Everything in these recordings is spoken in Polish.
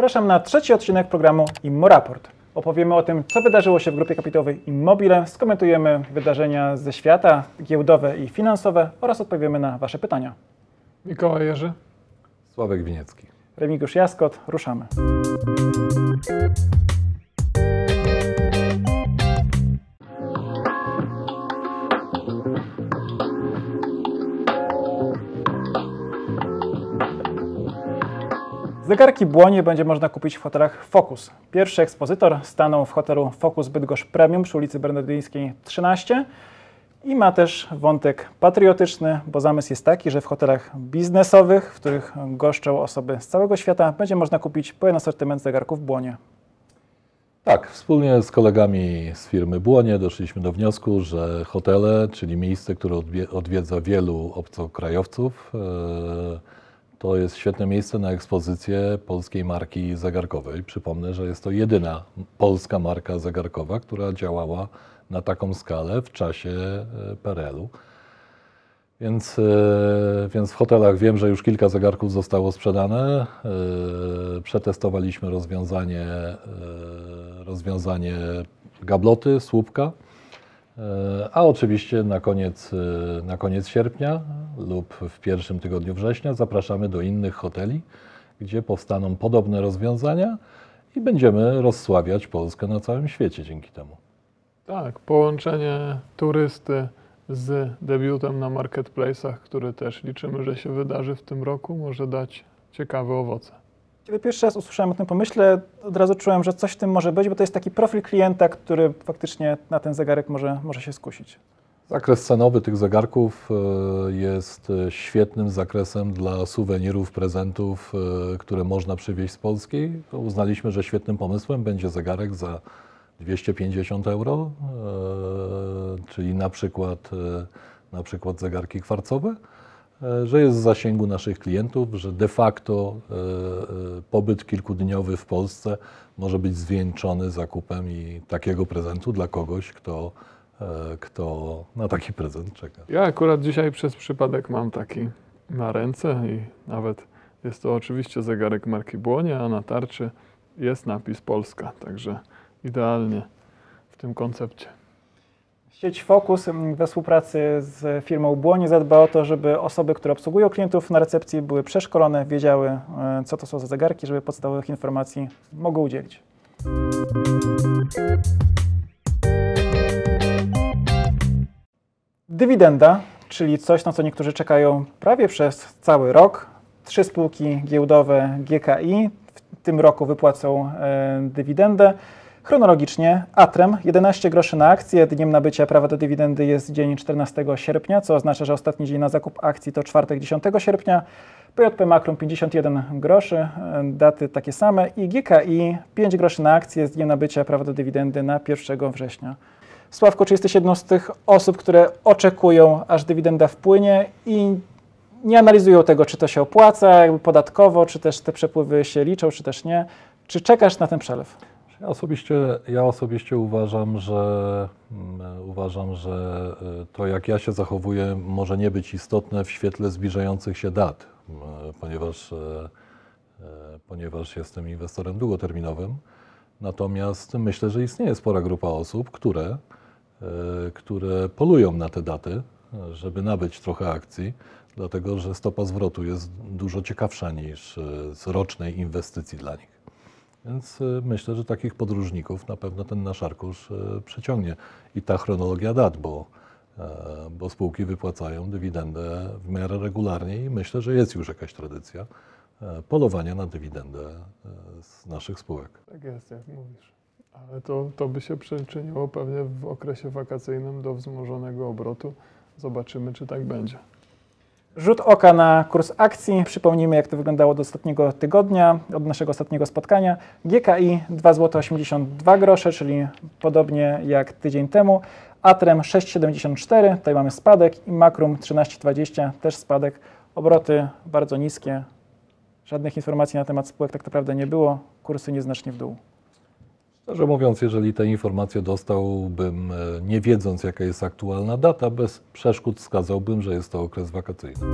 Zapraszam na trzeci odcinek programu Immoraport. Opowiemy o tym, co wydarzyło się w grupie kapitałowej Immobile, skomentujemy wydarzenia ze świata, giełdowe i finansowe oraz odpowiemy na Wasze pytania. Mikołaj Jerzy. Sławek Winiecki. Remigiusz Jaskot, ruszamy. Zegarki Błonie będzie można kupić w hotelach Focus. Pierwszy ekspozytor stanął w hotelu Focus Bydgoszcz Premium przy ulicy Bernardyńskiej 13 i ma też wątek patriotyczny, bo zamysł jest taki, że w hotelach biznesowych, w których goszczą osoby z całego świata, będzie można kupić pełen asortyment zegarków Błonie. Tak, wspólnie z kolegami z firmy Błonie doszliśmy do wniosku, że hotele, czyli miejsce, które odwiedza wielu obcokrajowców, e, to jest świetne miejsce na ekspozycję polskiej marki zegarkowej. Przypomnę, że jest to jedyna polska marka zegarkowa, która działała na taką skalę w czasie e, PRL-u. Więc, e, więc w hotelach wiem, że już kilka zegarków zostało sprzedane. E, przetestowaliśmy rozwiązanie, rozwiązanie gabloty, słupka. A oczywiście na koniec, na koniec sierpnia lub w pierwszym tygodniu września zapraszamy do innych hoteli, gdzie powstaną podobne rozwiązania i będziemy rozsławiać Polskę na całym świecie dzięki temu. Tak, połączenie turysty z debiutem na marketplace'ach, który też liczymy, że się wydarzy w tym roku, może dać ciekawe owoce. Kiedy pierwszy raz usłyszałem o tym pomyśle, od razu czułem, że coś w tym może być, bo to jest taki profil klienta, który faktycznie na ten zegarek może, może się skusić. Zakres cenowy tych zegarków e, jest e, świetnym zakresem dla suwenirów, prezentów, e, które można przywieźć z Polski. Uznaliśmy, że świetnym pomysłem będzie zegarek za 250 euro, czyli na przykład, na przykład zegarki kwarcowe, że jest w zasięgu naszych klientów, że de facto pobyt kilkudniowy w Polsce może być zwieńczony zakupem i takiego prezentu dla kogoś, kto E, kto na taki prezent czeka. Ja akurat dzisiaj przez przypadek mam taki na ręce i nawet jest to oczywiście zegarek marki Błonie, a na tarczy jest napis Polska, także idealnie w tym koncepcie. Sieć Focus we współpracy z firmą Błonie zadba o to, żeby osoby, które obsługują klientów na recepcji były przeszkolone, wiedziały e, co to są za zegarki, żeby podstawowych informacji mogły udzielić. Dywidenda, czyli coś, na co niektórzy czekają prawie przez cały rok. Trzy spółki giełdowe GKI w tym roku wypłacą e, dywidendę. Chronologicznie Atrem 11 groszy na akcję. Dniem nabycia prawa do dywidendy jest dzień 14 sierpnia, co oznacza, że ostatni dzień na zakup akcji to czwartek 10 sierpnia. PJP Makrum 51 groszy, e, daty takie same i GKI 5 groszy na akcję z dniem nabycia prawa do dywidendy na 1 września. Sławko, czy jesteś jedną z tych osób, które oczekują, aż dywidenda wpłynie i nie analizują tego, czy to się opłaca jakby podatkowo, czy też te przepływy się liczą, czy też nie. Czy czekasz na ten przelew? Ja osobiście, ja osobiście uważam, że mm, uważam, że y, to jak ja się zachowuję może nie być istotne w świetle zbliżających się dat, ponieważ, y, y, ponieważ jestem inwestorem długoterminowym. Natomiast myślę, że istnieje spora grupa osób, które które polują na te daty, żeby nabyć trochę akcji, dlatego że stopa zwrotu jest dużo ciekawsza niż z rocznej inwestycji dla nich. Więc e, myślę, że takich podróżników na pewno ten nasz arkusz przeciągnie. I ta chronologia dat, bo, bo spółki wypłacają dywidendę w miarę regularnie i myślę, że jest już jakaś tradycja polowania na dywidendę z naszych spółek. Tak jest, jak mówisz. Ale to, to by się przyczyniło pewnie w okresie wakacyjnym do wzmożonego obrotu. Zobaczymy, czy tak będzie. Rzut oka na kurs akcji. Przypomnijmy, jak to wyglądało do ostatniego tygodnia, od naszego ostatniego spotkania. GKI 2,82 zł, czyli podobnie jak tydzień temu. Atrem 6,74, tutaj mamy spadek i Makrum 13,20, też spadek. Obroty bardzo niskie. Żadnych informacji na temat spółek tak naprawdę nie było. Kursy nieznacznie w dół. Szczerze mówiąc, jeżeli te informacje dostałbym, e, nie wiedząc jaka jest aktualna data, bez przeszkód wskazałbym, że jest to okres wakacyjny.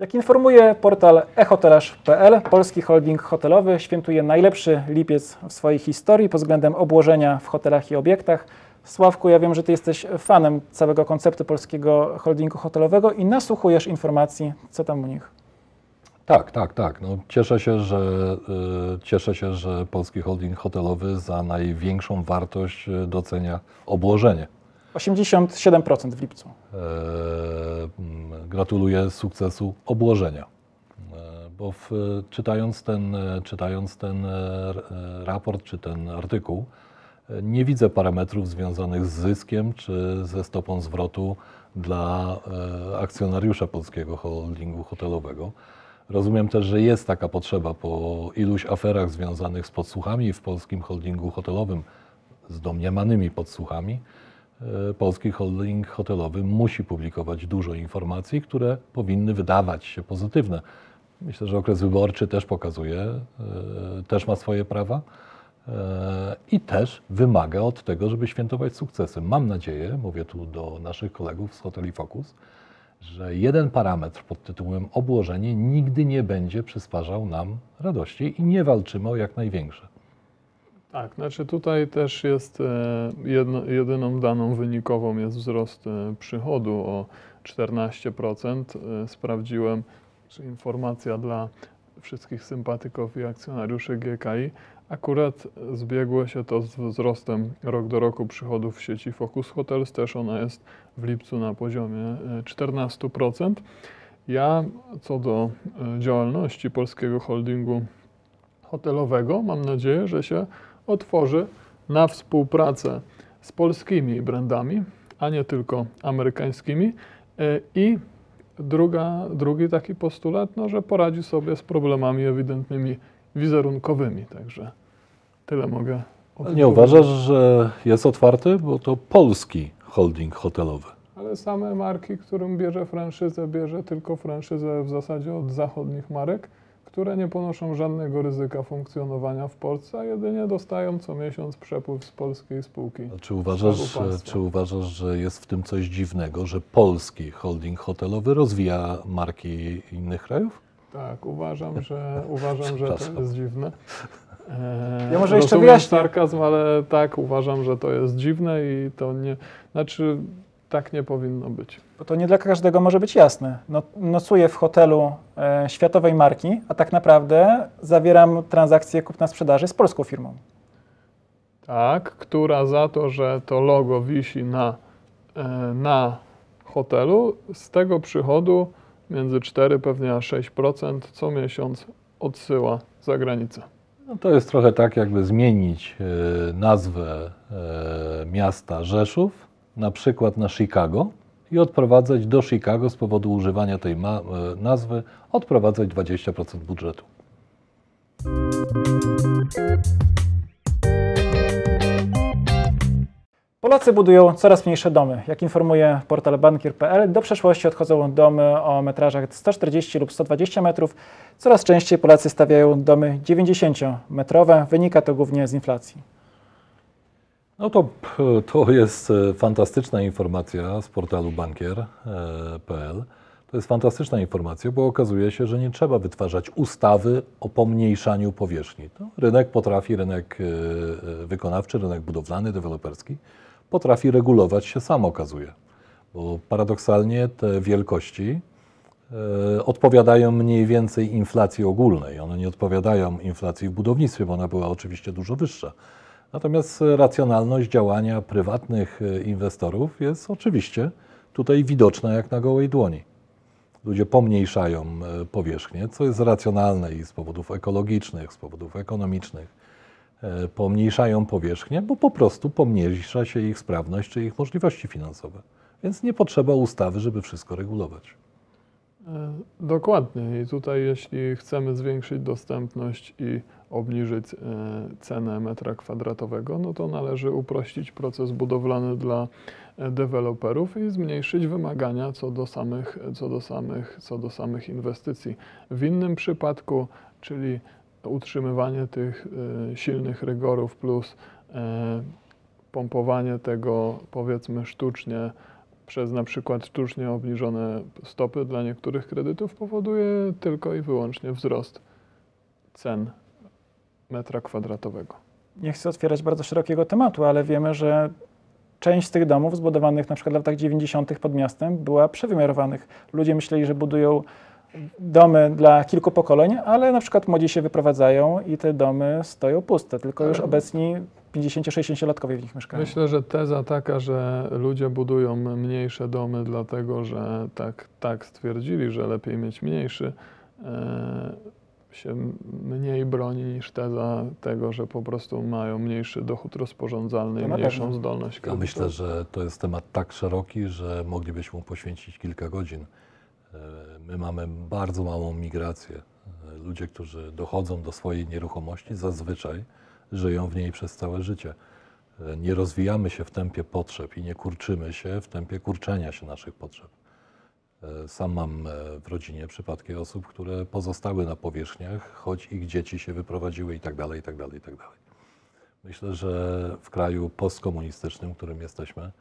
Jak informuje portal ehotelarz.pl, polski holding hotelowy świętuje najlepszy lipiec w swojej historii pod względem obłożenia w hotelach i obiektach. Sławku, ja wiem, że Ty jesteś fanem całego konceptu polskiego holdingu hotelowego i nasłuchujesz informacji, co tam u nich. Tak, tak, tak. No, cieszę, się, że, y, cieszę się, że polski holding hotelowy za największą wartość y, docenia obłożenie. 87% w lipcu. E, mm, gratuluję sukcesu obłożenia. E, bo w, czytając, ten, czytając ten e, raport czy ten artykuł, e, nie widzę parametrów związanych z zyskiem czy ze stopą zwrotu dla e, akcjonariusza polskiego holdingu hotelowego. Rozumiem też, że jest taka potrzeba po iluś aferach związanych z podsłuchami w polskim holdingu hotelowym, z domniemanymi podsłuchami. E, polski holding hotelowy musi publikować dużo informacji, które powinny wydawać się pozytywne. Myślę, że okres wyborczy też pokazuje, e, też ma swoje prawa e, i też wymaga od tego, żeby świętować sukcesy. Mam nadzieję, mówię tu do naszych kolegów z Hoteli Focus, że jeden parametr pod tytułem obłożenie nigdy nie będzie przysparzał nam radości i nie walczymy o jak największe. Tak, znaczy tutaj też jest e, jedno, jedyną daną wynikową jest wzrost e, przychodu o 14%. E, sprawdziłem, czy informacja dla wszystkich sympatyków i akcjonariuszy GKI. Akurat zbiegło się to z wzrostem rok do roku przychodów sieci Focus Hotels, też ona jest w lipcu na poziomie 14%. Ja co do działalności polskiego holdingu hotelowego mam nadzieję, że się otworzy na współpracę z polskimi brandami, a nie tylko amerykańskimi. E, I druga, drugi taki postulat, no, że poradzi sobie z problemami ewidentnymi wizerunkowymi. Także tyle mogę. Nie uważasz, że jest otwarty, bo to polski holding hotelowy. Ale same marki, którym bierze franszyzę, bierze tylko franszyzę w zasadzie od zachodnich marek które nie ponoszą żadnego ryzyka funkcjonowania w Polsce, a jedynie dostają co miesiąc przepływ z polskiej spółki. A czy uważasz, czy uważasz, że jest w tym coś dziwnego, że polski holding hotelowy rozwija marki innych krajów? Tak, uważam, że, uważam, że to jest dziwne. Eee, ja może jeszcze wyjaśnię. sarkazm, ale tak, uważam, że to jest dziwne i to nie... Znaczy, tak nie powinno być. Bo to nie dla każdego może być jasne. No, nocuję w hotelu e, światowej marki, a tak naprawdę zawieram transakcję kupna-sprzedaży z polską firmą. Tak, która za to, że to logo wisi na, e, na hotelu, z tego przychodu między 4 pewnie a 6% co miesiąc odsyła za granicę. No to jest trochę tak, jakby zmienić e, nazwę e, miasta Rzeszów na przykład na Chicago i odprowadzać do Chicago z powodu używania tej e, nazwy, odprowadzać 20% budżetu. Polacy budują coraz mniejsze domy. Jak informuje portal bankier.pl, do przeszłości odchodzą domy o metrażach 140 lub 120 metrów. Coraz częściej Polacy stawiają domy 90-metrowe. Wynika to głównie z inflacji. No to, to jest e, fantastyczna informacja z portalu bankier.pl. To jest fantastyczna informacja, bo okazuje się, że nie trzeba wytwarzać ustawy o pomniejszaniu powierzchni. To rynek potrafi, rynek e, e, wykonawczy, rynek budowlany, deweloperski, potrafi regulować się sam, okazuje. Bo paradoksalnie te wielkości odpowiadają mniej więcej inflacji ogólnej. One nie odpowiadają inflacji w budownictwie, bo ona była oczywiście dużo wyższa. Natomiast racjonalność działania prywatnych e, inwestorów jest oczywiście tutaj widoczna jak na gołej dłoni. Ludzie pomniejszają e, powierzchnię, co jest racjonalne i z powodów ekologicznych, z powodów ekonomicznych. E, pomniejszają powierzchnię, bo po prostu pomniejsza się ich sprawność czy ich możliwości finansowe. Więc nie potrzeba ustawy, żeby wszystko regulować. Dokładnie. I tutaj, jeśli chcemy zwiększyć dostępność i obniżyć e, cenę metra kwadratowego, no to należy uprościć proces budowlany dla e, deweloperów i zmniejszyć wymagania co do samych, co do samych, co do samych inwestycji. W innym przypadku, czyli utrzymywanie tych e, silnych rygorów plus pompowanie tego powiedzmy sztucznie przez na przykład sztucznie obniżone stopy dla niektórych kredytów powoduje tylko i wyłącznie wzrost cen metra kwadratowego. Nie chcę otwierać bardzo szerokiego tematu, ale wiemy, że część z tych domów zbudowanych na przykład w latach 90. pod miastem była przewymiarowanych. Ludzie myśleli, że budują domy dla kilku pokoleń, ale na przykład młodzi się wyprowadzają i te domy stoją puste, tylko już Ale- obecni 50-60-latkowie w nich mieszkają. Myślę, że teza taka, że ludzie budują mniejsze domy dlatego, że tak, tak stwierdzili, że lepiej mieć mniejszy, e, się mniej broni niż teza tego, że po prostu mają mniejszy dochód rozporządzalny To i mniejszą pewno. zdolność Ja kredytową. myślę, że to jest temat tak szeroki, że moglibyśmy mu poświęcić kilka godzin. E, My mamy bardzo małą migrację. E, Ludzie, którzy dochodzą do swojej nieruchomości, zazwyczaj żyją w niej przez całe życie. E, Nie rozwijamy się w tempie potrzeb i nie kurczymy się w tempie kurczenia się naszych potrzeb. Sam mam w rodzinie przypadki osób, które pozostały na powierzchniach, choć ich dzieci się wyprowadziły i tak dalej, i tak dalej, i tak dalej. Myślę, że w kraju postkomunistycznym, w którym jesteśmy,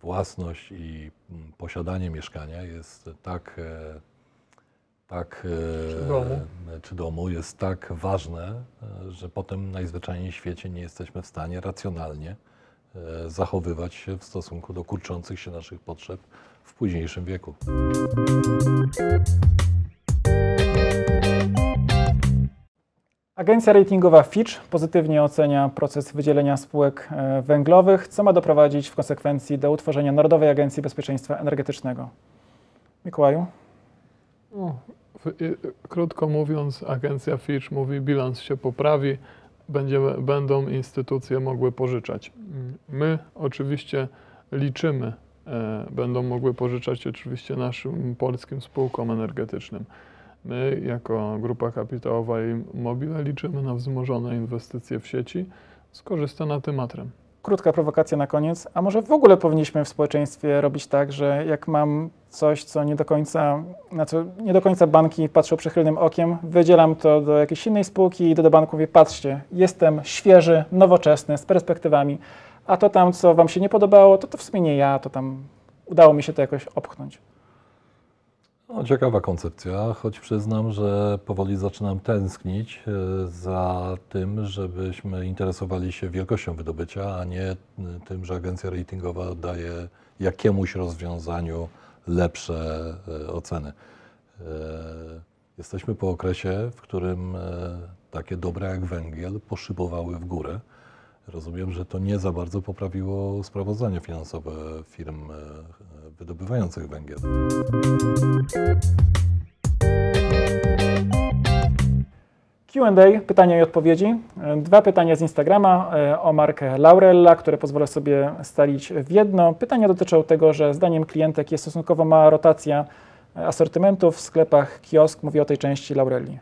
własność i mm, posiadanie mieszkania jest tak, e, tak e, Czy domu. czy domu jest tak ważne, e, że potem najzwyczajniej w świecie nie jesteśmy w stanie racjonalnie e, zachowywać się w stosunku do kurczących się naszych potrzeb w późniejszym wieku. Agencja ratingowa Fitch pozytywnie ocenia proces wydzielenia spółek e, węglowych, co ma doprowadzić w konsekwencji do utworzenia Narodowej Agencji Bezpieczeństwa Energetycznego. Mikołaju? No, i- krótko mówiąc, agencja Fitch mówi, bilans się poprawi, będą instytucje mogły pożyczać. My oczywiście liczymy, e, będą mogły pożyczać oczywiście naszym polskim spółkom energetycznym. My jako grupa kapitałowa i Mobile liczymy na wzmożone inwestycje w sieci z korzystanym matrem. Krótka prowokacja na koniec. A może w ogóle powinniśmy w społeczeństwie robić tak, że jak mam coś, co nie do końca, na co nie do końca banki patrzą przychylnym okiem, wydzielam to do jakiejś innej spółki i do banku i mówię, patrzcie, jestem świeży, nowoczesny, z perspektywami, a to tam, co wam się nie podobało, to to w sumie nie ja, to tam udało mi się to jakoś opchnąć. No, ciekawa koncepcja, choć przyznam, że powoli zaczynam tęsknić e, za tym, żebyśmy interesowali się wielkością wydobycia, a nie e, tym, że agencja ratingowa daje jakiemuś rozwiązaniu lepsze e, oceny. Jesteśmy po okresie, w którym takie dobre jak węgiel poszybowały w górę. Rozumiem, że to nie za bardzo poprawiło sprawozdanie finansowe firm e, wydobywających węgiel. Q&A, pytania i odpowiedzi. E, Dwa pytania z Instagrama e, o markę Laurella, które pozwolę sobie stalić w jedno. Pytania dotyczą tego, że zdaniem klientek jest stosunkowo mała rotacja asortymentów w sklepach kiosk. Mówię o tej części Laurelli.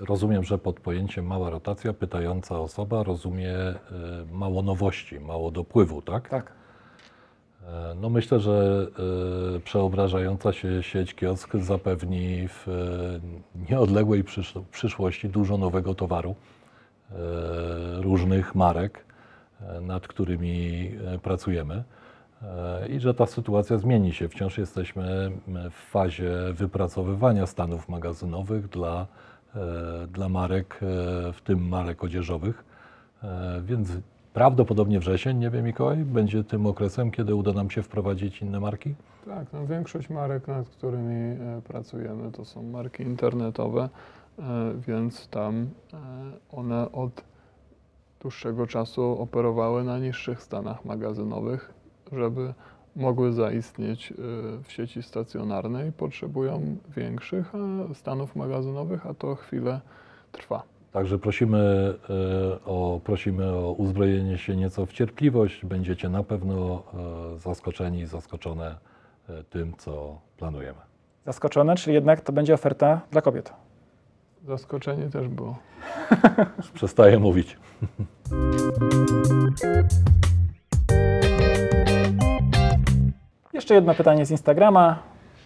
Rozumiem, że pod pojęciem mała rotacja pytająca osoba rozumie e, mało nowości, mało dopływu, tak? Tak. E, No myślę, że e, przeobrażająca się sieć kiosk zapewni w nieodległej przysz- przyszłości dużo nowego towaru, różnych marek, nad którymi pracujemy. I że ta sytuacja zmieni się. Wciąż jesteśmy w fazie wypracowywania stanów magazynowych dla, dla marek, e, w tym marek odzieżowych. E, Więc prawdopodobnie wrzesień, nie wiem Mikołaj, będzie tym okresem, kiedy uda nam się wprowadzić inne marki? Tak, no większość marek, nad którymi e, pracujemy, to są marki internetowe, e, więc tam e, one od dłuższego czasu operowały na niższych stanach magazynowych, żeby mogły zaistnieć e, w sieci stacjonarnej. Potrzebują większych stanów magazynowych, a to chwilę trwa. Także prosimy e, o, prosimy o uzbrojenie się nieco w cierpliwość. Będziecie na pewno e, zaskoczeni, zaskoczone tym, co planujemy. Zaskoczone, czyli jednak to będzie oferta dla kobiet. Zaskoczenie też było. Przestaję mówić. Jeszcze jedno pytanie z Instagrama.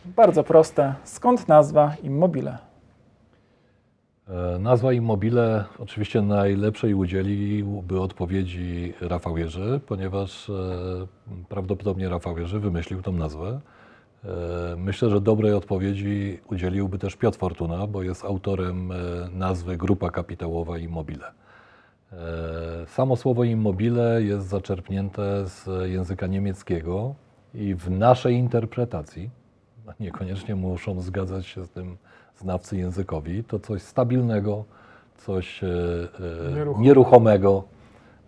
Bardzo proste. Skąd nazwa Immobile? E, Nazwa Immobile oczywiście najlepszej udzieliłby odpowiedzi Rafał Jerzy, ponieważ e, prawdopodobnie Rafał Jerzy wymyślił tą nazwę. E, Myślę, że dobrej odpowiedzi udzieliłby też Piotr Fortuna, bo jest autorem nazwy Grupa Kapitałowa Immobile. Samo słowo immobile jest zaczerpnięte z języka niemieckiego i w naszej interpretacji, niekoniecznie muszą zgadzać się z tym znawcy językowi, to coś stabilnego, coś e, e, Nieruchomego.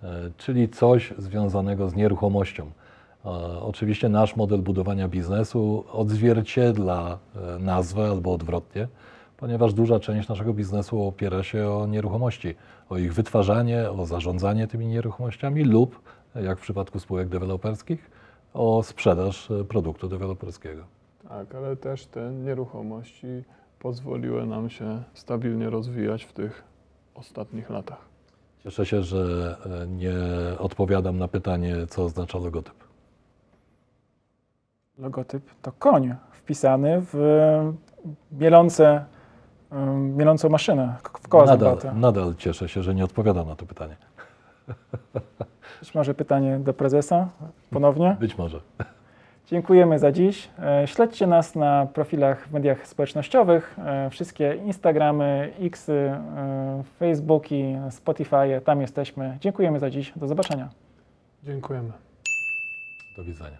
e, czyli coś związanego z nieruchomością. Oczywiście nasz model budowania biznesu odzwierciedla nazwę albo odwrotnie, ponieważ duża część naszego biznesu opiera się o nieruchomości, o ich wytwarzanie, o zarządzanie tymi nieruchomościami lub, jak w przypadku spółek deweloperskich, o sprzedaż e, produktu deweloperskiego. Tak, ale też te nieruchomości pozwoliły nam się stabilnie rozwijać w tych ostatnich latach. Cieszę się, że e, nie odpowiadam na pytanie, co oznacza logotyp. Logotyp to koń wpisany w mielące, ym, mielącą maszynę, w koła Nadal, nadal cieszę się, że nie odpowiadam na to pytanie. Być może pytanie do prezesa ponownie. Być może. Dziękujemy za dziś. E, Śledźcie nas na profilach w mediach społecznościowych. E, Wszystkie Instagramy, Xy, e, Facebooki, Spotify, tam jesteśmy. Dziękujemy za dziś. Do zobaczenia. Dziękujemy. Do widzenia.